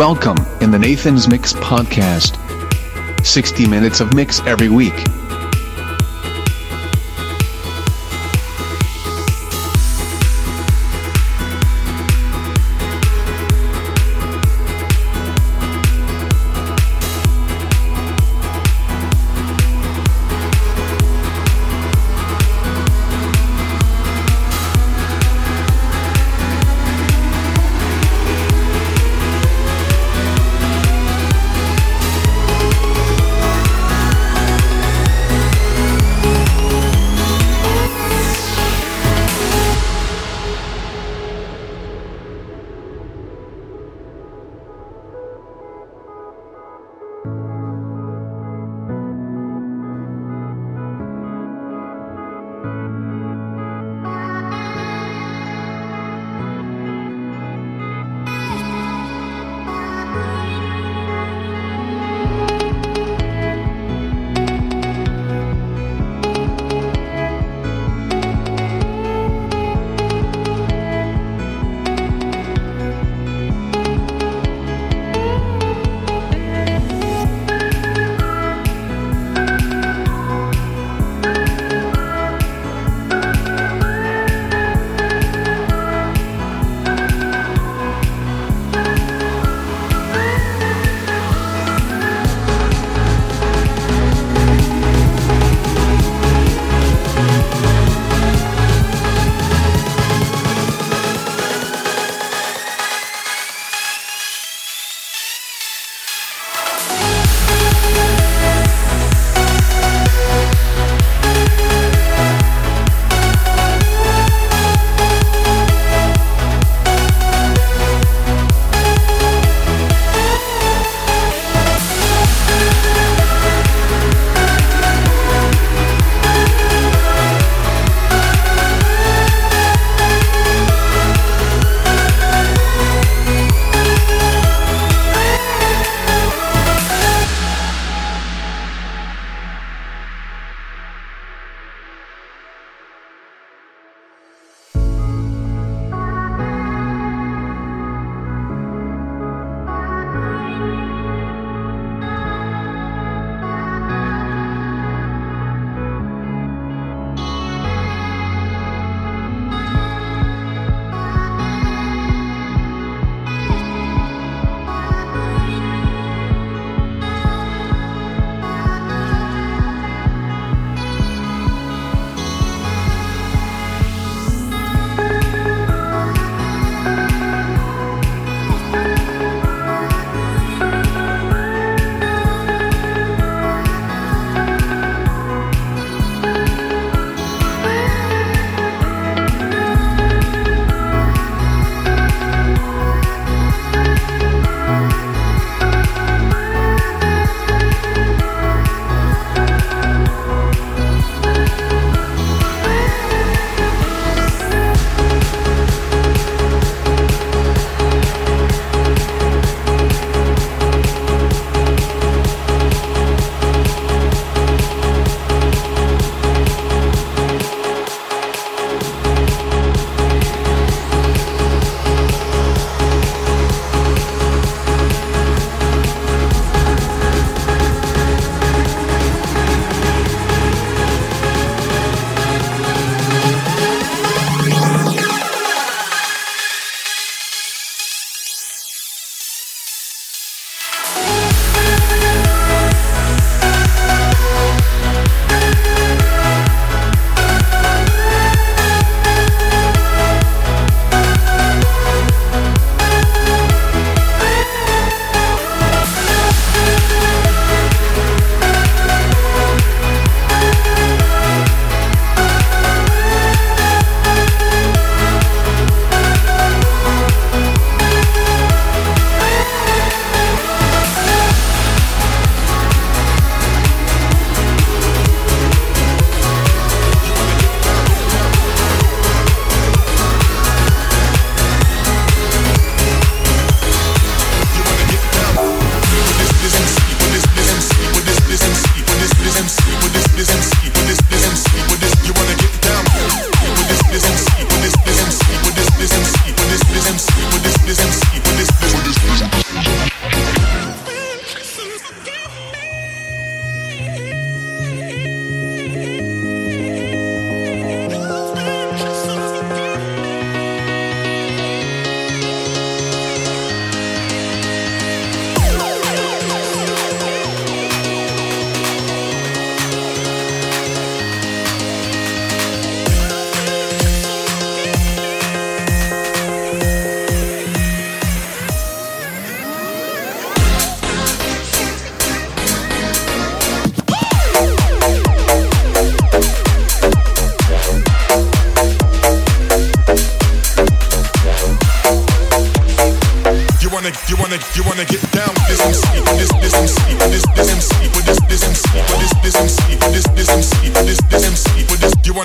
Welcome in the Nathan's Mix podcast. 60 minutes of mix every week.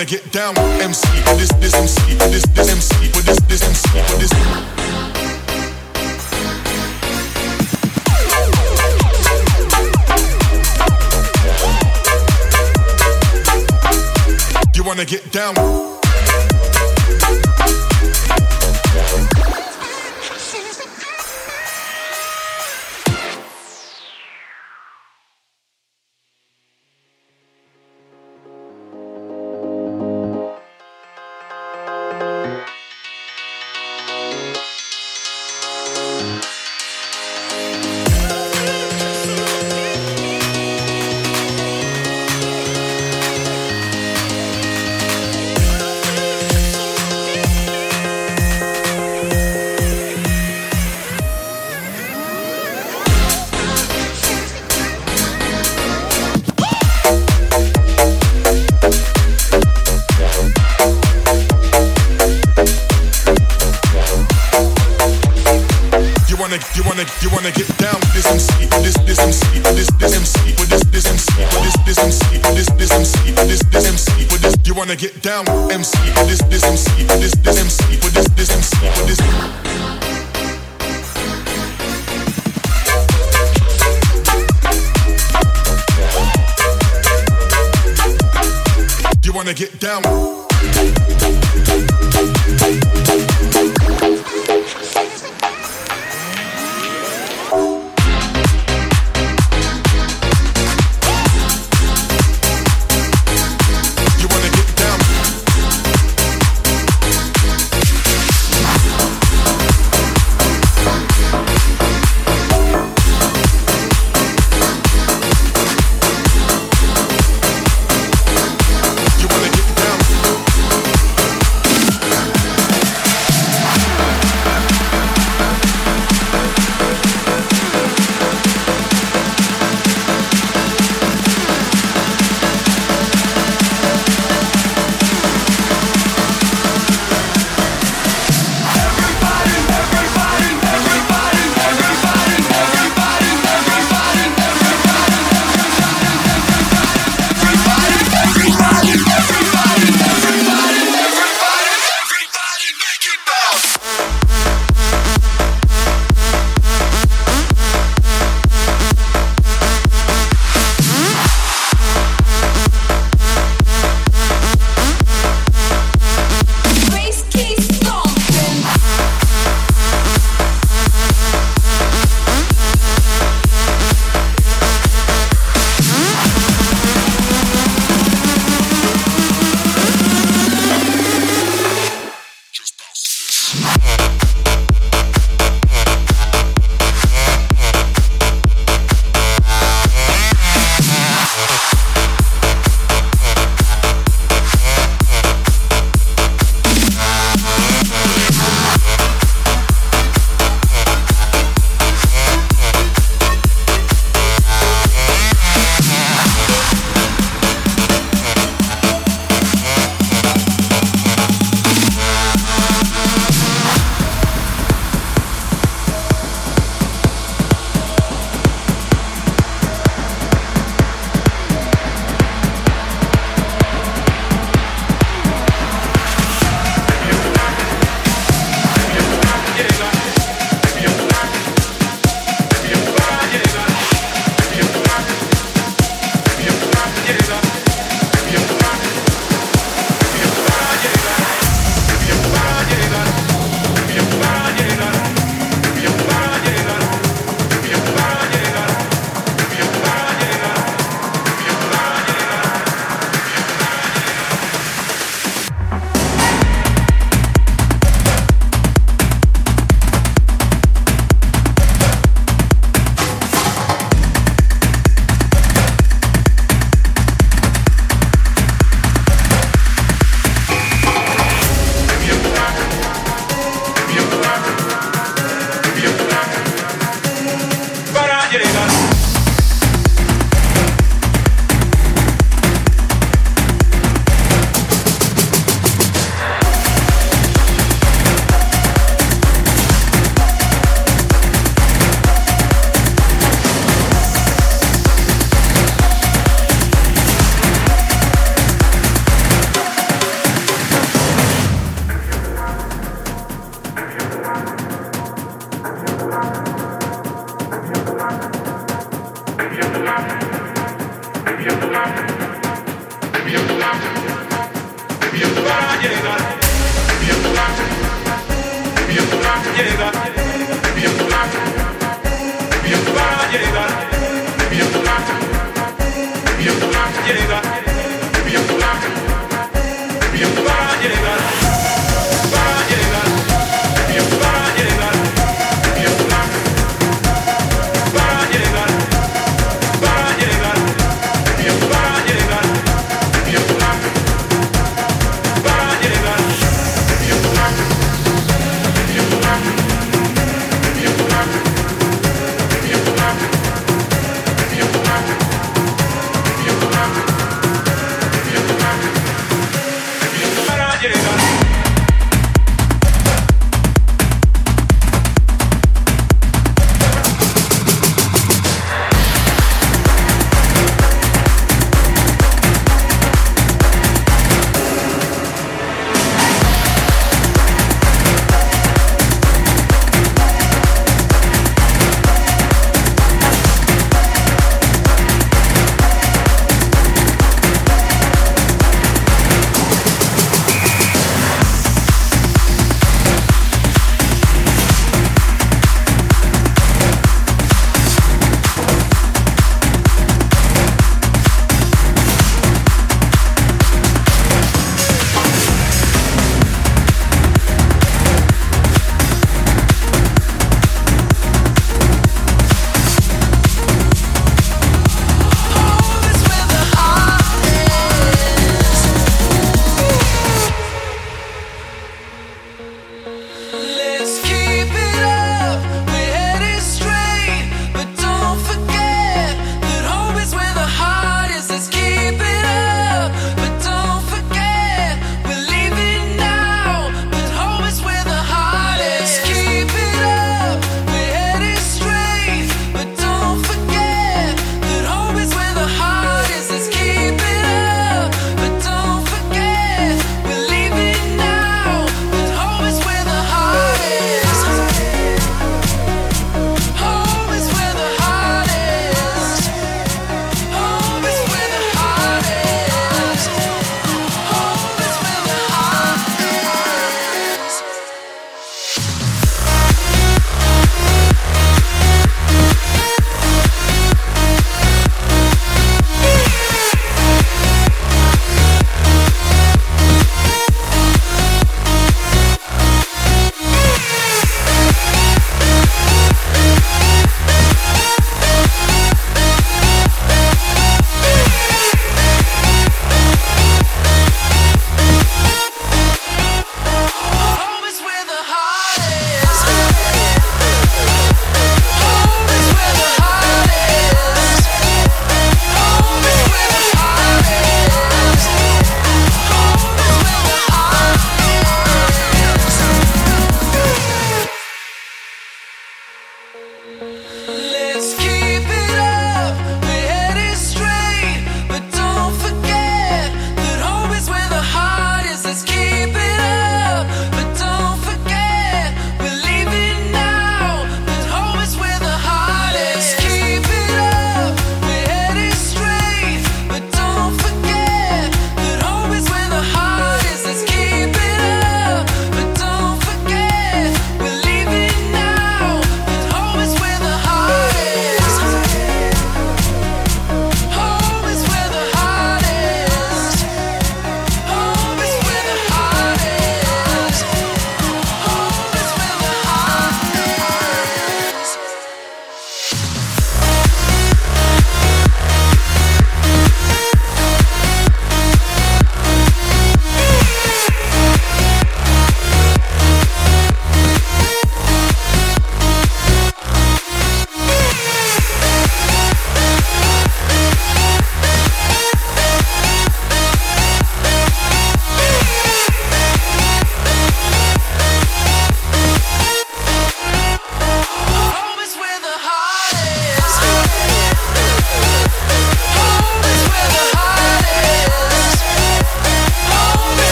Wanna get down with MC, this this MC, this this MC, with this this MC, with this. You wanna get down? You're down, MC.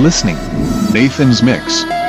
Listening. Nathan's Mix.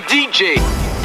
fucking DJ.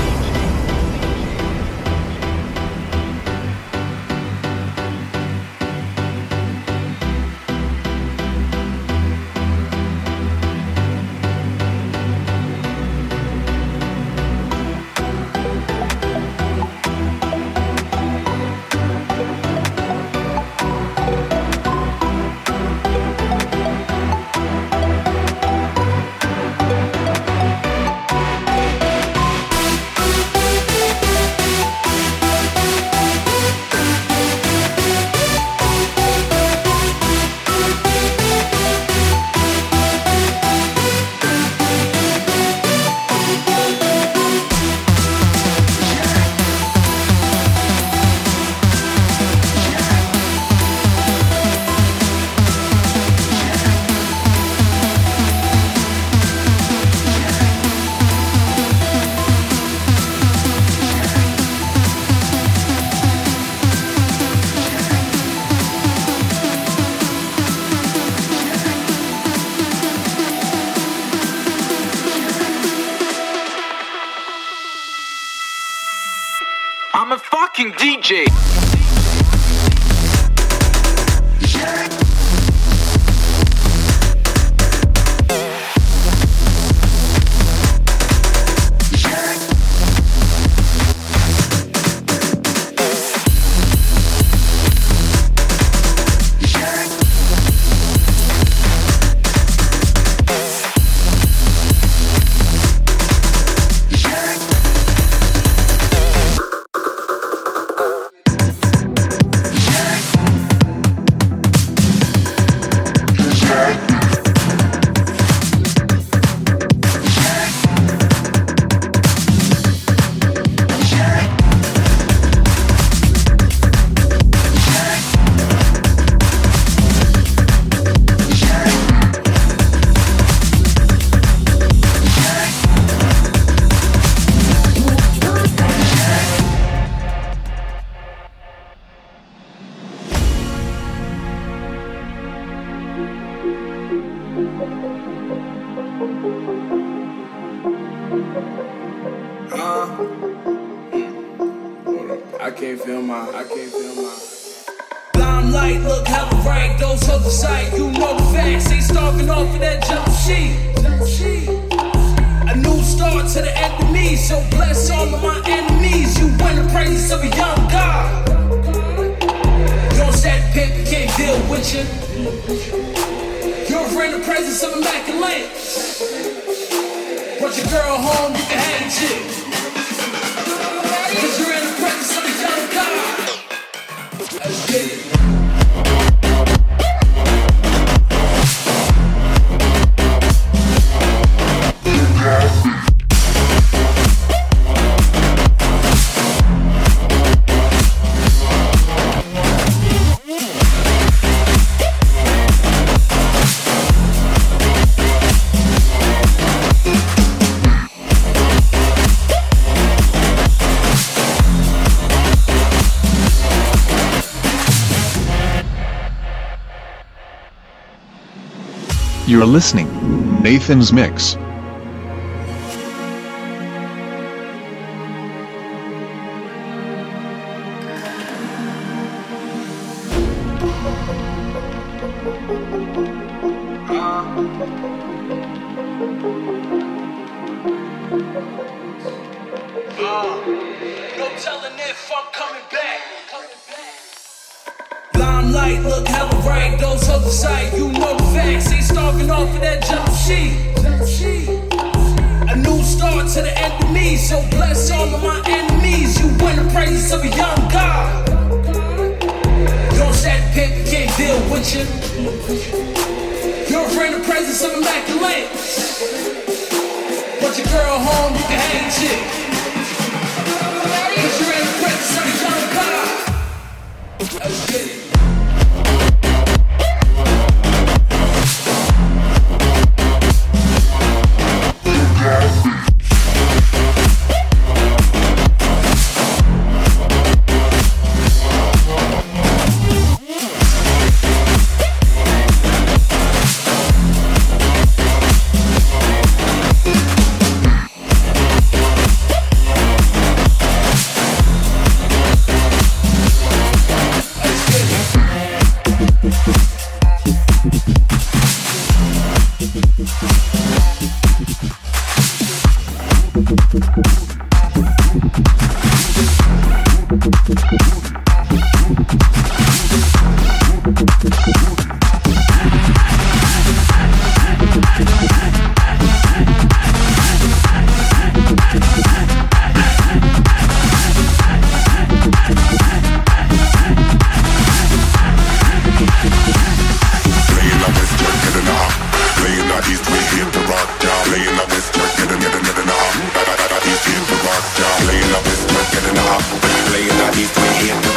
You're listening. Nathan's Mix. Limelight, look hella right, those the sight. You know the facts, ain't starving off of that jump sheet. A new start to the enemy, so bless all of my enemies. You win the praises of a young God. Don't set paper can't deal with you. You're in the presence of immaculate. But your girl home, you can hang chick. Cause you're in the presence of a young God. Yeah.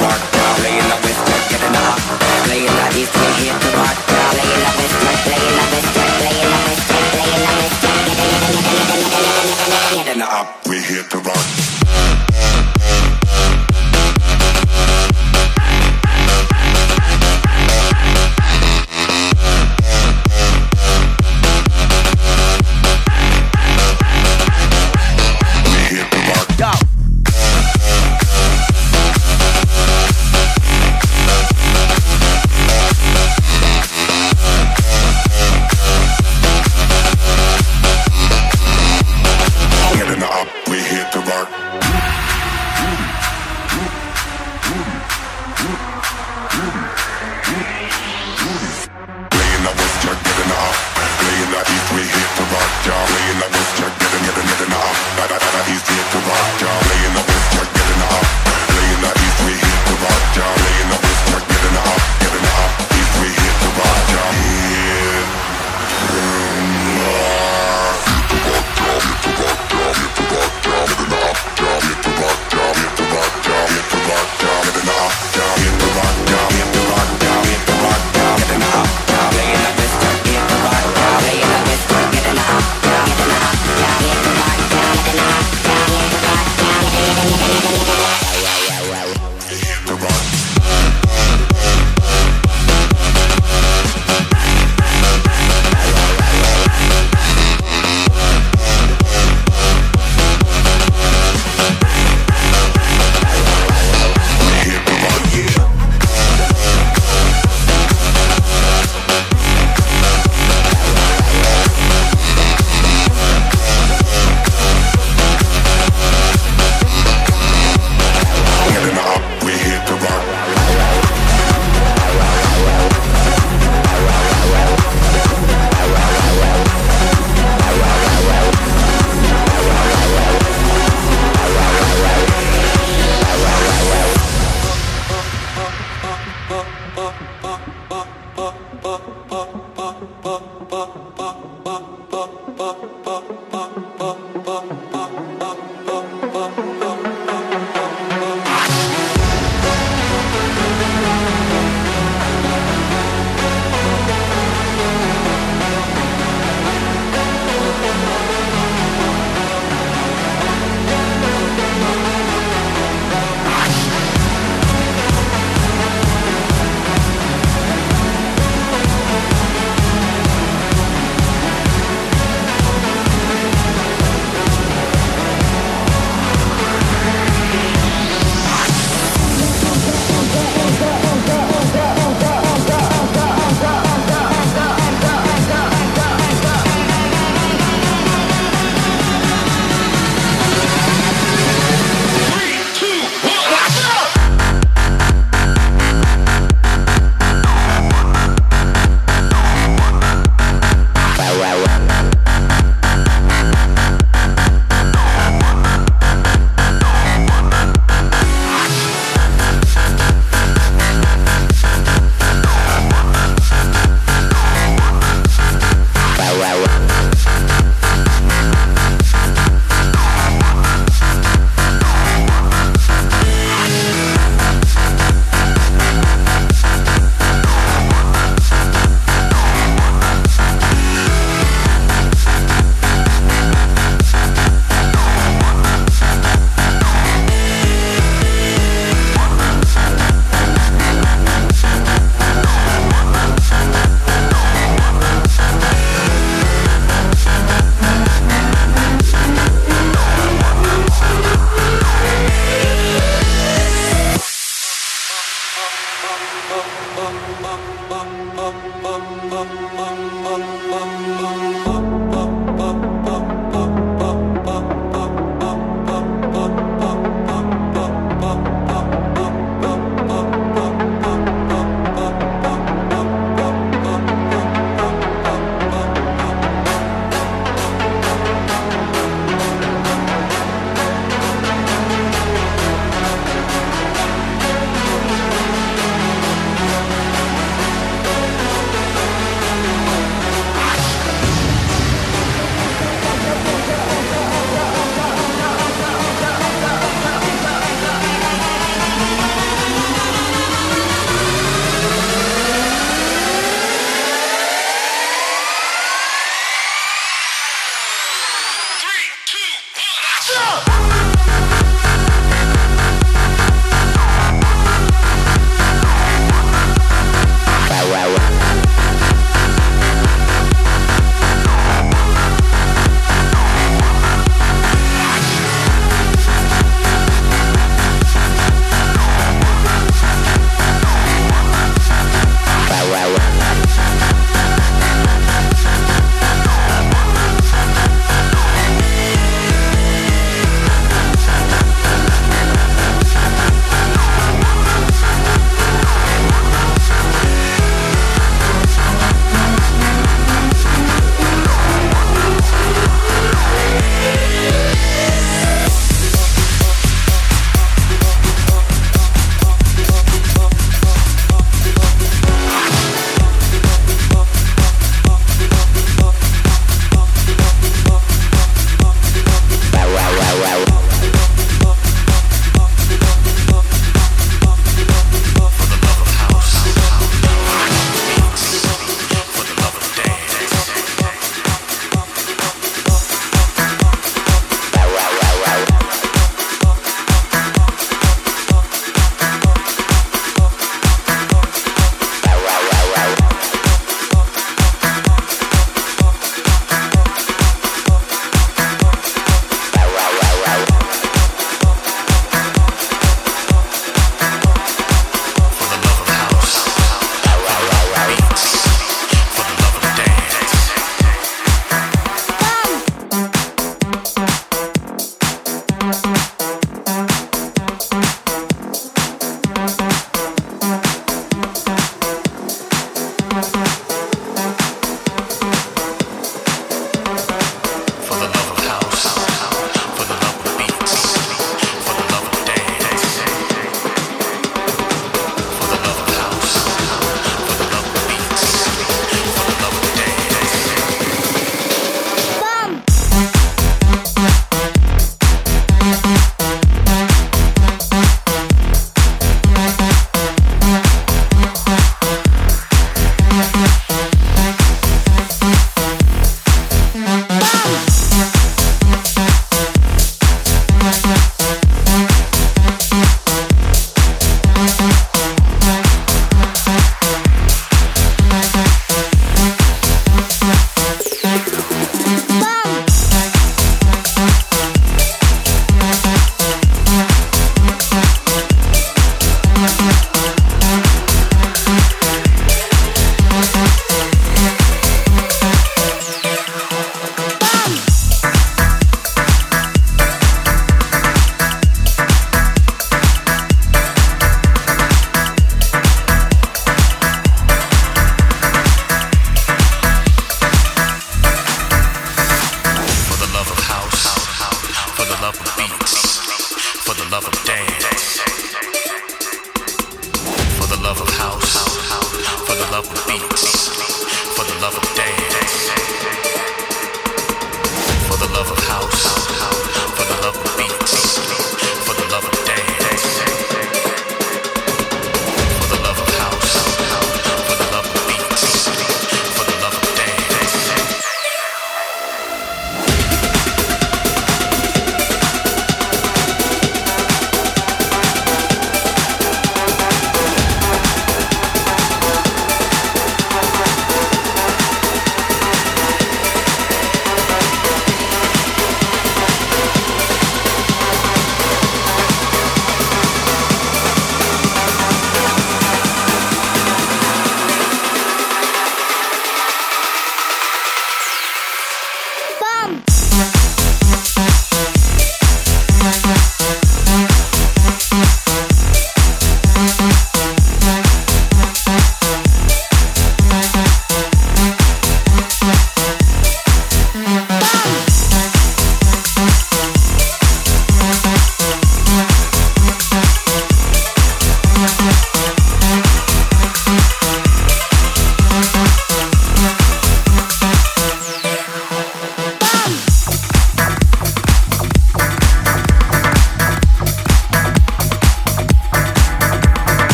Música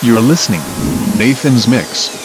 You're listening. Nathan's Mix.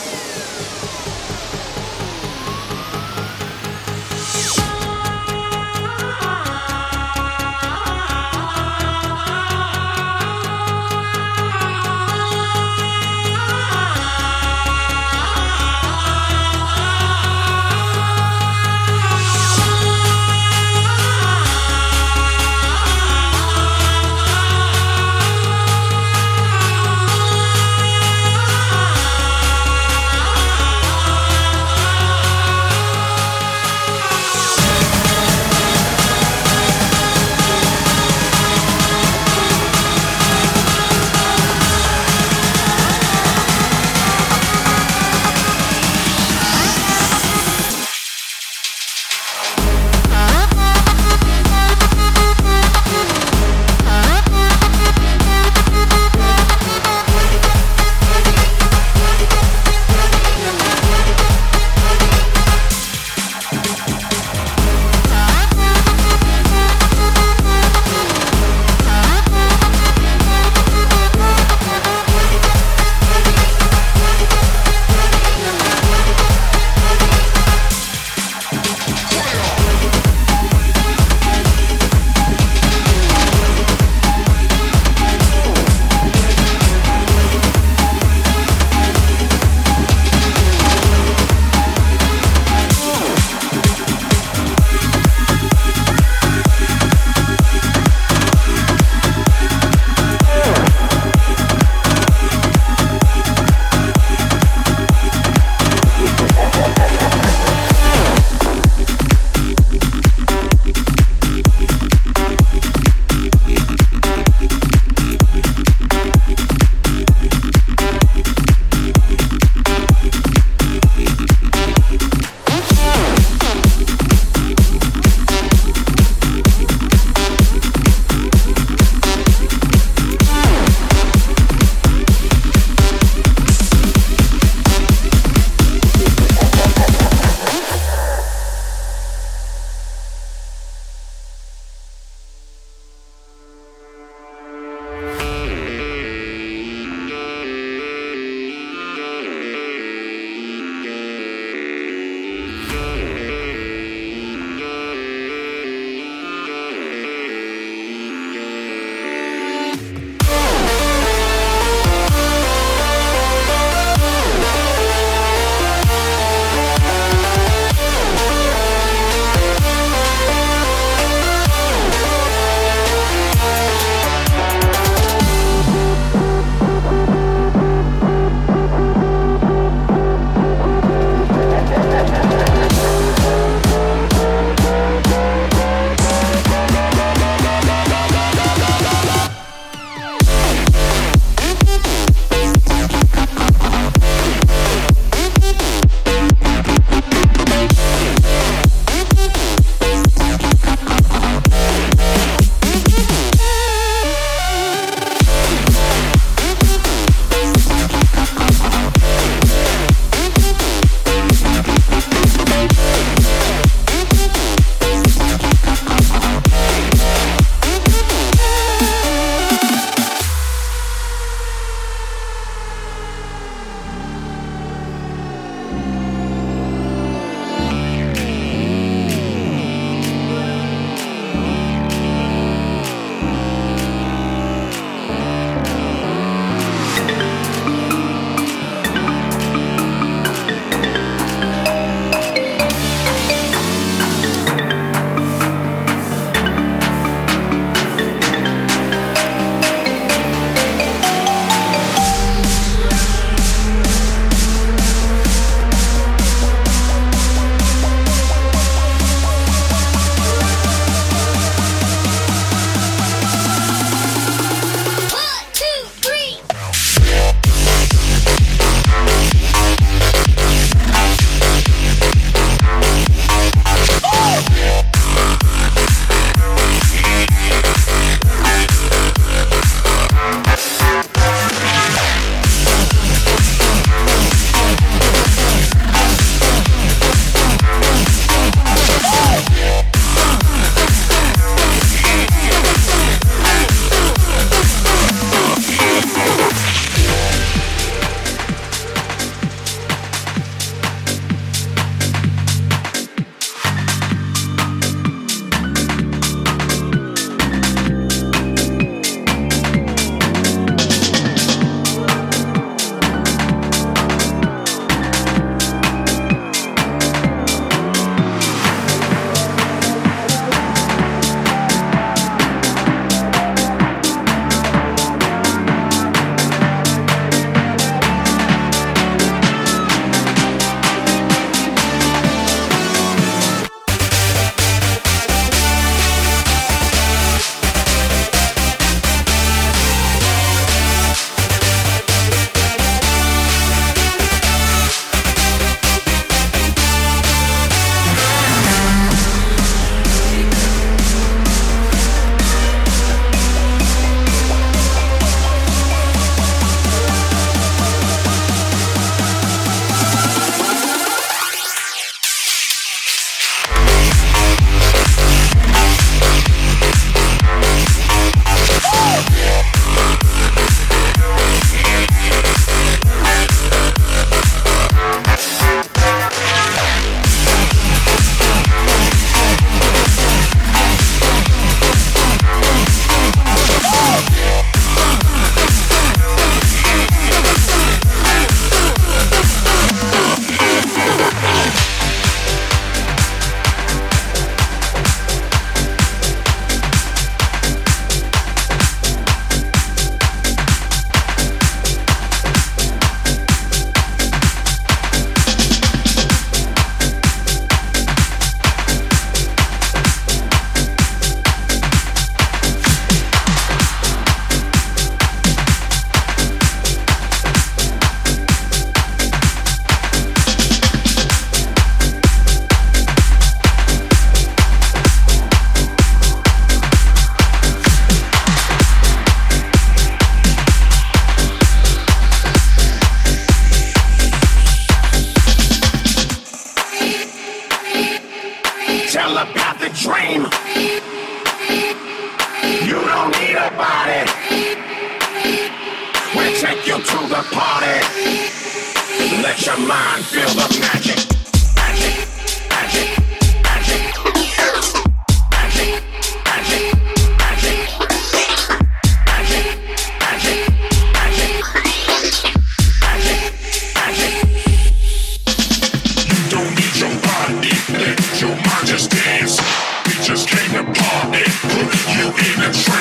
You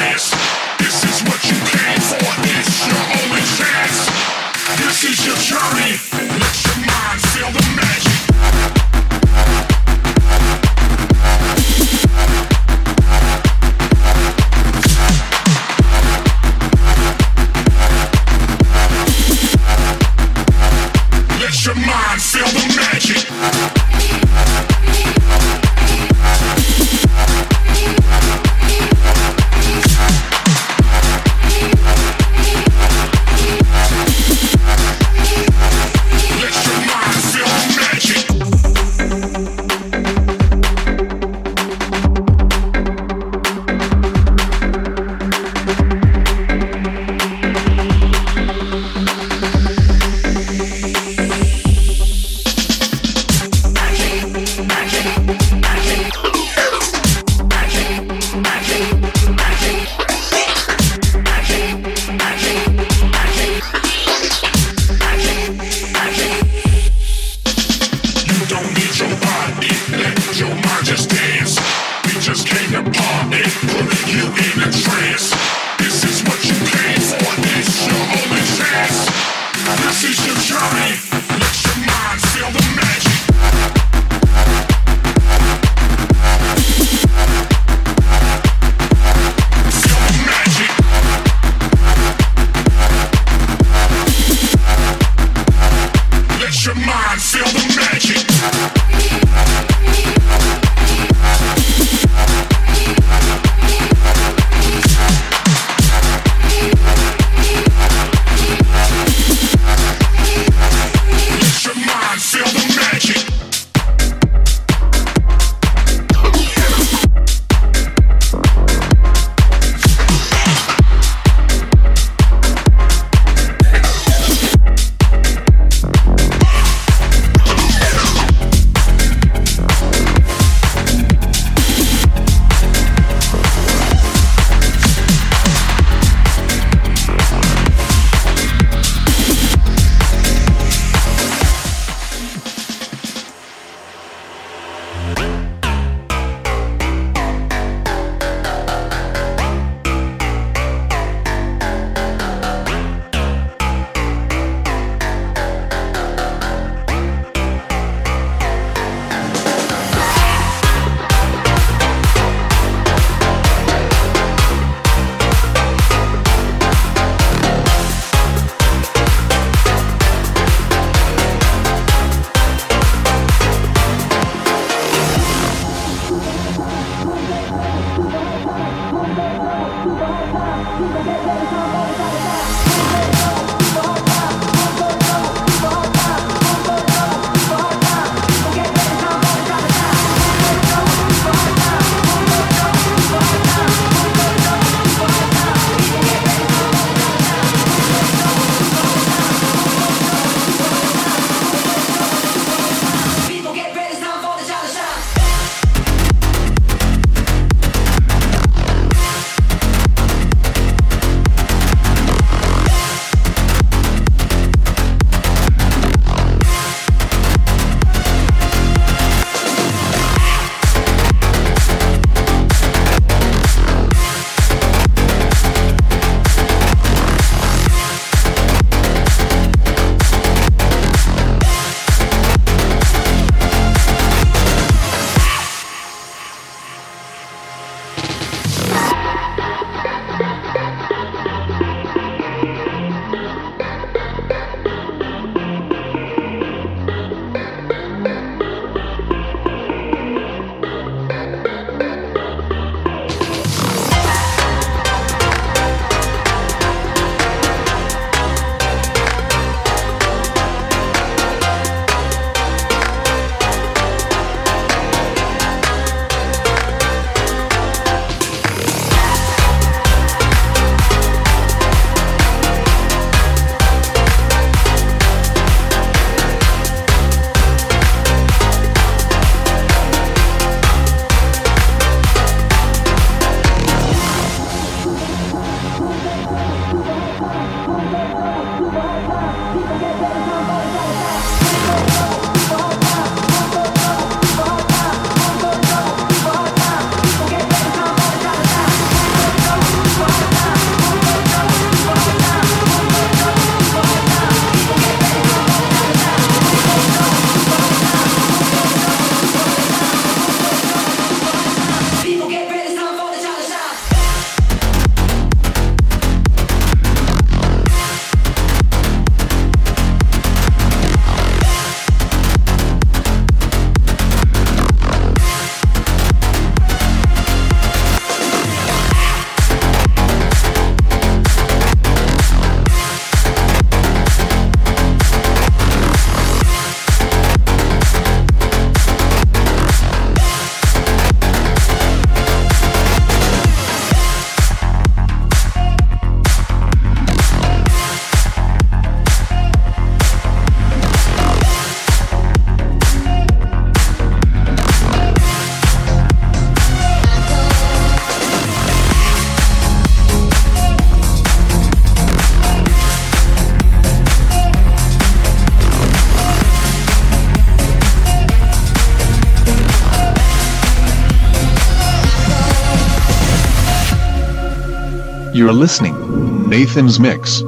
listening. Nathan's Mix.